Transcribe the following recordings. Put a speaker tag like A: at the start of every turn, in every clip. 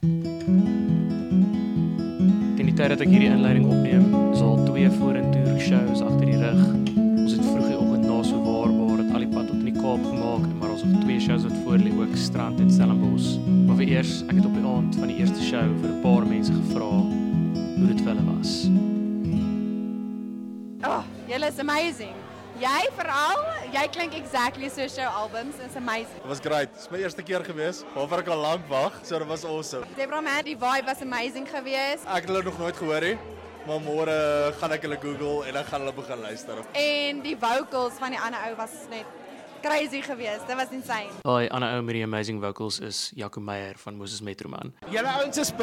A: Teen die tyd dat ek hierdie inleiding opneem, is al twee vorentoe shows agter die rug. Ons het vroeg die oggend na so waarbaar het al die pad tot in die Kaap gemaak, maar ons het nog twee shows wat voor lê ook strand en Stellenbosch. Maar vir eers, ek het op die aand van die eerste show vir 'n paar mense gevra hoe dit vir hulle was.
B: Oh, julle is amazing. Jy veral, jy klink exactly soos jou albums. It's amazing.
C: Dit was great. Dit is my eerste keer gewees waarvoor ek al lank wag. So dit was awesome.
B: Deborah man, die vibe was amazing geweest.
C: Ek het hulle nog nooit gehoor nie. Maar môre gaan ek hulle Google en dan gaan hulle begin luister.
B: En die vocals van die ander ou was net crazy geweest. Dit was insane.
A: Daai ander ou met die amazing vocals is Jaco Meyer van Moses Metroman.
D: Julle ouens is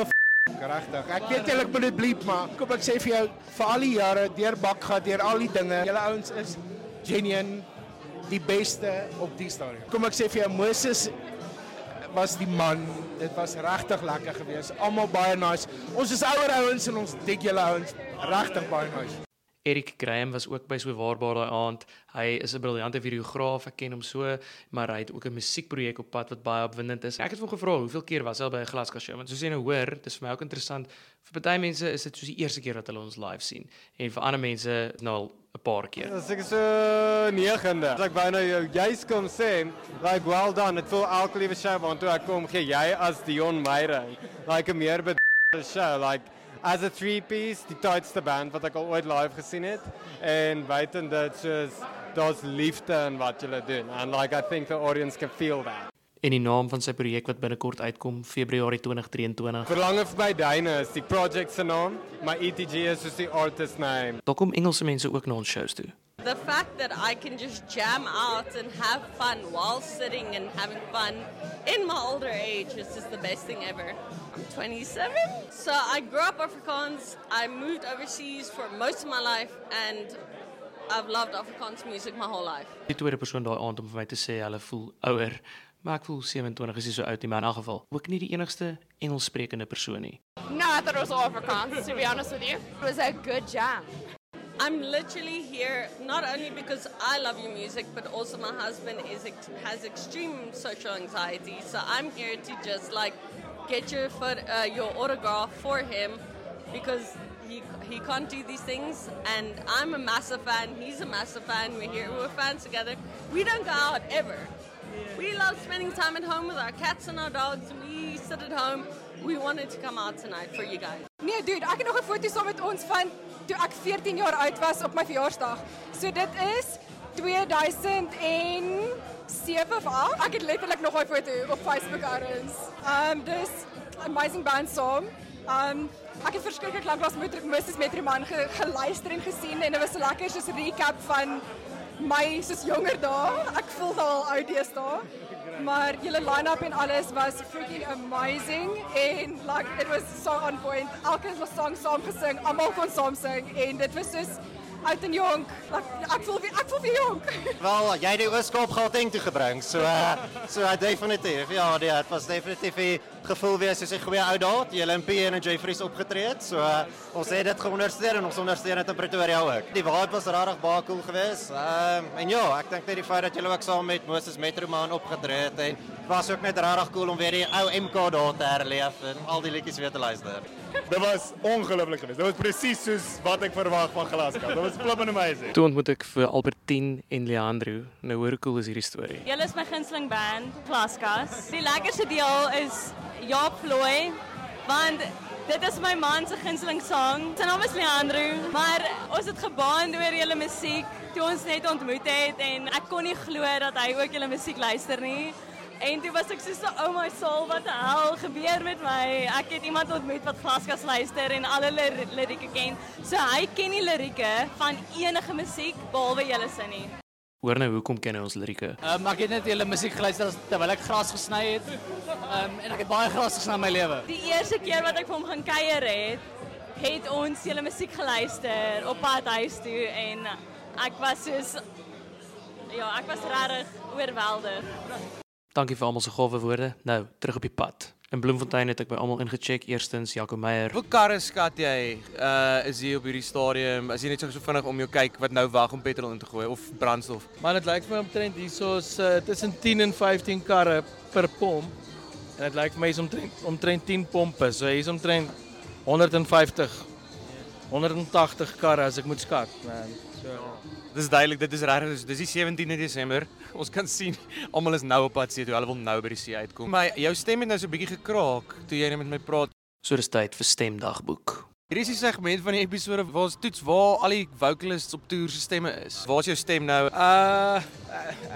D: regtig. Ek weet julle moet dit bliep, maar kom ek sê vir jou vir al die jare deur Bakga, deur al die dinge, julle ouens is genuine die beste op die stadium. Kom ek sê vir jou Moses was die man. Dit was regtig lekker geweest. Almal baie nice. Ons is ouer ouens en ons dik julle ouens regtig baie nice.
A: Erik Graham was ook by so waarbaar daai aand. Hy is 'n briljante videograaf, ek ken hom so, maar hy het ook 'n musiekprojek op pad wat baie opwindend is. Ek het hom gevra hoeveel keer was hy by 'n glaska show, want soos jy nou hoor, dis vir my ook interessant. Vir party mense is dit soos die eerste keer wat hulle ons live sien en vir ander mense nou al 'n paar keer.
E: As ek so negende. As ek byna jou juis kom sê, like well done. Dit voel elke liewe show waartoe ek kom gee jy as Dion Meyer. Like 'n meer bedrywe show, like as a three piece, die tightste band wat ek al ooit live gesien het en buiten dit soos daar's liefde in wat julle doen and like I think the audience can feel that.
A: En die naam van sy projek wat binnekort uitkom, Februarie 2023.
E: Verlange verby duine is die project se naam, maar ETG is soos die artist name.
A: Daar kom Engelse mense ook na ons shows toe.
F: The fact that I can just jam out and have fun while sitting and having fun in my older age is just the best thing ever. I'm 27, so I grew up Afrikaans. I moved overseas for most of my life, and I've loved Afrikaans music my whole life.
A: Die tweede persoon daai aand om vir my te sê hulle voel ouer, maar ek voel 27 is nie so oud nie, maar in elk geval ook nie die enigste Engelssprekende persoon nie.
B: No, I thought it was all Afrikaans, to be honest with you. It was a good jam.
F: I'm literally here not only because I love your music, but also my husband is has extreme social anxiety. So I'm here to just like get your foot, uh, your autograph for him because he he can't do these things, and I'm a massive fan. He's a massive fan. We're here. We're fans together. We don't go out ever. We love spending time at home with our cats and our dogs. We sit at home. We wanted to come out tonight for you guys.
B: Nee, dude, ek het nog 'n foto saam met ons van toe ek 14 jaar oud was op my verjaarsdag. So dit is 2007 of 8. Ek het letterlik nog daai foto op Facebook ergens. Um dis amazing band saam. Um ek het verskriklik lank lank met Moses Metroman ge, geluister en gesien en dit was so lekker soos 'n recap van my soos jonger dae. Ek voel al oud deesdae. Maar julle line-up en alles was freaking amazing en like it was so on point. Elke song saam gesing, almal kon saam sing en dit was soos oud en jonk. Like, ek voel ek voel wie jonk.
G: Wel, jy het die Ooskaap Gauteng toe gebring. So uh, so uh, definitief. Ja, nee, dit was definitief 'n gevoel wees soos 'n goeie ou daad. Die Olympie en Jeffries opgetree het. So uh, ons het dit geondersteun en ons ondersteun dit in Pretoria ook. Die vibe was regtig baie cool geweest. Ehm uh, en ja, ek dink net die feit dat julle ook saam met Moses Metroman opgetree het en dit was ook net regtig cool om weer die ou MK daar te herleef en al die liedjies weer te luister.
C: Dit was ongelooflik geweest. Dit was presies soos wat ek verwag van Glasgow. Dit was flippin amazing.
A: Toe ontmoet ek vir Albertine en Leandro. Nou hoor hoe cool is hierdie storie.
H: Julle is my gunsteling band, Klaskas. Die lekkerste deel is Jaap Vlooi, want dit is my man se gunsteling song. Sy naam is Leandro, maar ons het gebaan oor julle musiek toe ons net ontmoet het en ek kon nie glo dat hy ook julle musiek luister nie. En toe was ek so so oh my soul wat hel gebeur met my. Ek het iemand ontmoet wat Glaskas luister en alle lir- lirieke ken. So hy ken die lirieke van enige musiek behalwe julle se nie.
A: Hoor nou hoekom ken hy ons lirieke?
I: Um, ek het net julle musiek geluister terwyl ek gras gesny het. Um, en ek het baie gras gesny in my lewe.
H: Die eerste keer wat ek vir hom gaan kuier het, het ons julle musiek geluister op pad huis toe en ek was soos ja, ek was regtig oorweldig.
A: Dankie vir almal se gawe woorde. Nou, terug op die pad. In Bloemfontein het ek by almal ingecheck. Eerstens Jaco Meyer.
J: Hoe karre skat jy uh is hier op hierdie stadium? As jy net so so vinnig om jou kyk wat nou wag om petrol in te gooi of brandstof.
K: Maar dit lyk vir my omtrent hierso's uh, tussen 10 en 15 karre per pomp. En dit lyk vir my is omtrent omtrent 10 pompe. So hier is omtrent 150 180 karre as ek moet skat, man. So
J: Dis duidelik, dit is regtig, dis, dis die 17de Desember. Ons kan sien almal is nou op pad see toe. Hulle wil nou by die see uitkom. Maar jou stem het nou so 'n bietjie gekraak toe jy net met my praat.
A: So dis tyd vir stemdagboek.
J: Hierdie is die segment van die episode waar ons toets waar al die vocalists op toer se stemme is. Waar is jou stem nou?
K: uh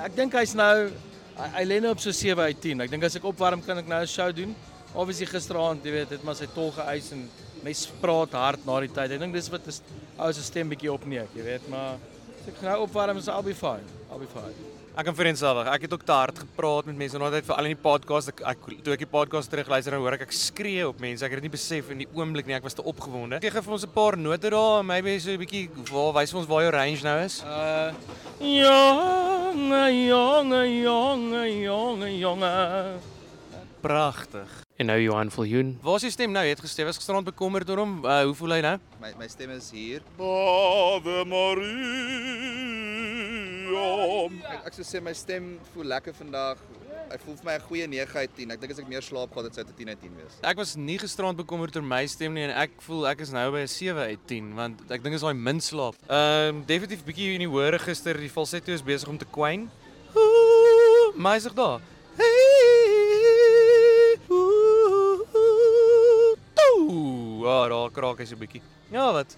K: ek dink hy's nou hy, hy lê nou op so 7 uit 10. Ek dink as ek opwarm kan ek nou 'n show doen. Obviously gisteraand, jy weet, het maar sy tol geëis en mens praat hard na die tyd. Ek dink dis wat 'n ou se stem bietjie opneek, jy weet, maar as ek nou opwarm, so I'll be fine. I'll be fine.
J: Ek kan vereenselwig. Ek het ook te hard gepraat met mense altyd vir al in die podcast. Ek, ek toe ek die podcast terugluister en hoor ek ek skree op mense. Ek het dit nie besef in die oomblik nie. Ek was te opgewonde. Gee vir ons 'n paar note daar, maybe so 'n bietjie waar wys vir ons waar jou range nou is.
K: Uh jonge jonge jonge jonge jonge.
J: Pragtig.
A: En nou Johan Viljoen.
J: Waar is jou stem nou? Jy het gesê was gisterand bekommerd oor hom. Uh, hoe voel hy nou?
L: My my stem is hier.
C: Ave Maria.
L: Ek, ek sou sê my stem voel lekker vandag. Hy voel vir my 'n goeie 9 uit 10. Ek dink as ek meer slaap gehad het, sou dit 'n 10 uit 10 wees.
J: Ek was nie gisterand bekommerd oor my stem nie en ek voel ek is nou by 'n 7 uit 10 want ek dink is daai min slaap. Ehm um, definitief bietjie in die hoor gister die falsetto is besig om te kwyn. Ooh, Maar hy's nog daar. Daar kraak hy so 'n bietjie. Ja, wat?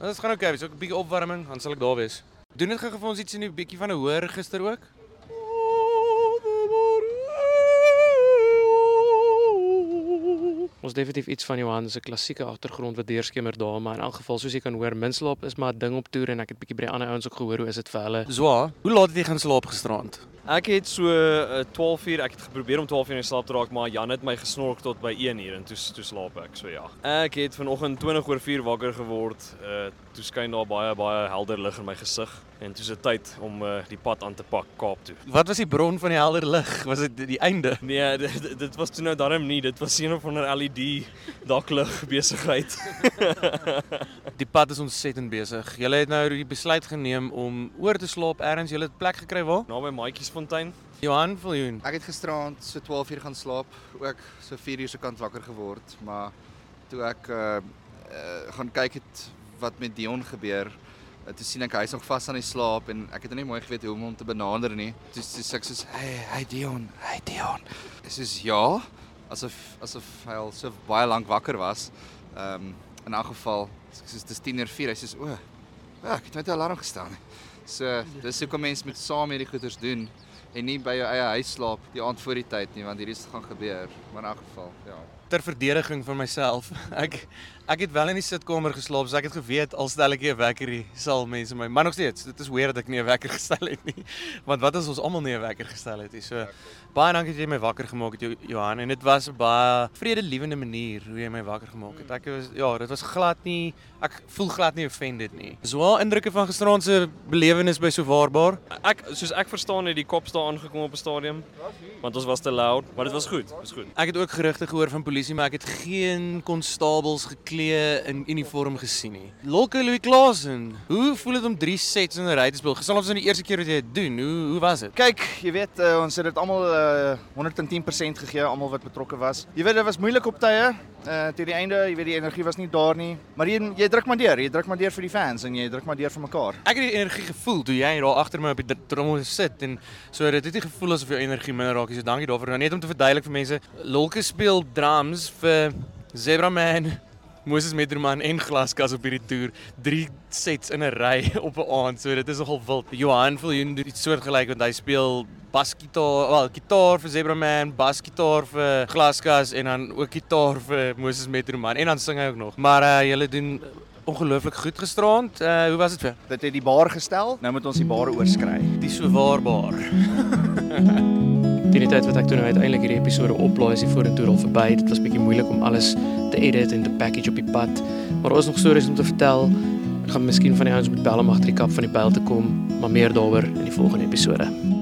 J: Dit gaan okay, so 'n bietjie opwarming, dan sal ek daar wees. Doen dit gou vir ons iets in 'n bietjie van 'n hoor gister ook?
A: Ons definitief iets van Johan se klassieke agtergrond wat deurskemer daar, maar in elk geval soos jy kan hoor, minslaap is maar 'n ding op toer en ek het bietjie by die ander ouens ook gehoor hoe is dit vir hulle.
J: Zwa, hoe laat het jy gaan slaap gisterand?
M: Ek het so uh, 12 uur, ek het geprobeer om 12 uur in slaap te raak, maar Jan het my gesnork tot by 1 uur en toe toe slaap ek. So ja. Ek het vanoggend 20 oor 4 wakker geword. Uh toe skyn daar baie baie helder lig in my gesig en toe is dit tyd om uh, die pad aan te pak Kaap toe.
J: Wat was die bron van die helder lig? Was dit die, einde?
M: Nee, dit, dit was toe nou darm nie. Dit was een of ander LED daklig besigheid.
J: die pad is ontsettend besig. Julle het nou die besluit geneem om oor te slaap ergens. Julle het plek gekry waar?
M: Naby Maatjiesfontein.
J: Johan Viljoen.
L: Ek het gisteraand so 12 uur gaan slaap, ook so 4 uur se kant wakker geword, maar toe ek uh, uh gaan kyk het wat met Dion gebeur, uh, toe sien ek hy's nog vas aan die slaap en ek het nie mooi geweet hoe om hom te benader nie. Toe sê ek soos, "Hey, hey Dion, hey Dion." Hy sê, "Ja." Asof asof hy al so baie lank wakker was. Ehm um, in 'n geval, ek sê dis 10:04. Hy sê, "O, ja, ek het net 'n alarm gestel nie." So, dis hoekom mense met saam hierdie goeders doen en nie by jou eie huis slaap die aand voor die tyd nie want hierdie is gaan gebeur. Maar in elk geval ja.
J: Ter verdediging van myself. Ek ek het wel in die sitkamer geslaap so ek het geweet al stel ek 'n wekker hier sal mense my maar nog steeds dit is weer dat ek nie 'n wekker gestel het nie. Want wat as ons almal nie 'n wekker gestel het nie? So baie dankie dat jy my wakker gemaak het Johan. En dit was 'n baie vredelewende manier hoe jy my wakker gemaak het. Ek was ja dit was glad nie ek voel glad nie offended nie. So indrukke van gisteraand se belewenis by so waarbaar?
M: Ek soos ek verstaan het die kop staan aangekom op 'n stadium want ons was te loud, maar dit was goed, was goed.
J: Ek het ook gerugte gehoor van polisie, maar ek het geen konstabels geklee in uniform gesien nie. Lokke Louis Klaasen, hoe voel dit om 3 sets in 'n ry te speel? Gesal ons in die eerste keer wat jy dit doen. Hoe hoe was dit?
N: Kyk, jy weet uh, ons het dit almal uh, 110% gegee, almal wat betrokke was. Jy weet dit was moeilik op tye. Uh teen die einde, jy weet die energie was nie daar nie, maar jy jy druk maar deur, jy druk maar deur vir die fans en jy druk maar deur vir mekaar.
J: Ek het die energie gevoel toe jy daar agter my op die trommel sit en so dit het nie gevoel asof jou energie minder raak nie. So dankie daarvoor. Nou net om te verduidelik vir mense, Lolke speel drums vir Zebra Man, Moses Metroman en Glaskas op hierdie toer. 3 sets in 'n ry op 'n aand. So dit is nogal wild. Johan Viljoen doen iets soortgelyk want hy speel basgitaar, wel gitaar vir Zebra Man, basgitaar vir Glaskas en dan ook gitaar vir Moses Metroman en dan sing hy ook nog. Maar uh julle doen ongelooflik goed gisterand. Uh hoe was dit vir?
N: Dit het die bar gestel. Nou moet ons die bar oorskry.
J: Die so waarbaar.
A: Teen die tyd wat ek toe nou uiteindelik hierdie episode oplaai is die vorentoe al verby. Dit was bietjie moeilik om alles te edit en te package op die pad. Maar daar is nog stories om te vertel. Ek gaan miskien van die ouens met bel om agter die kap van die byl te kom, maar meer daaroor in die volgende episode.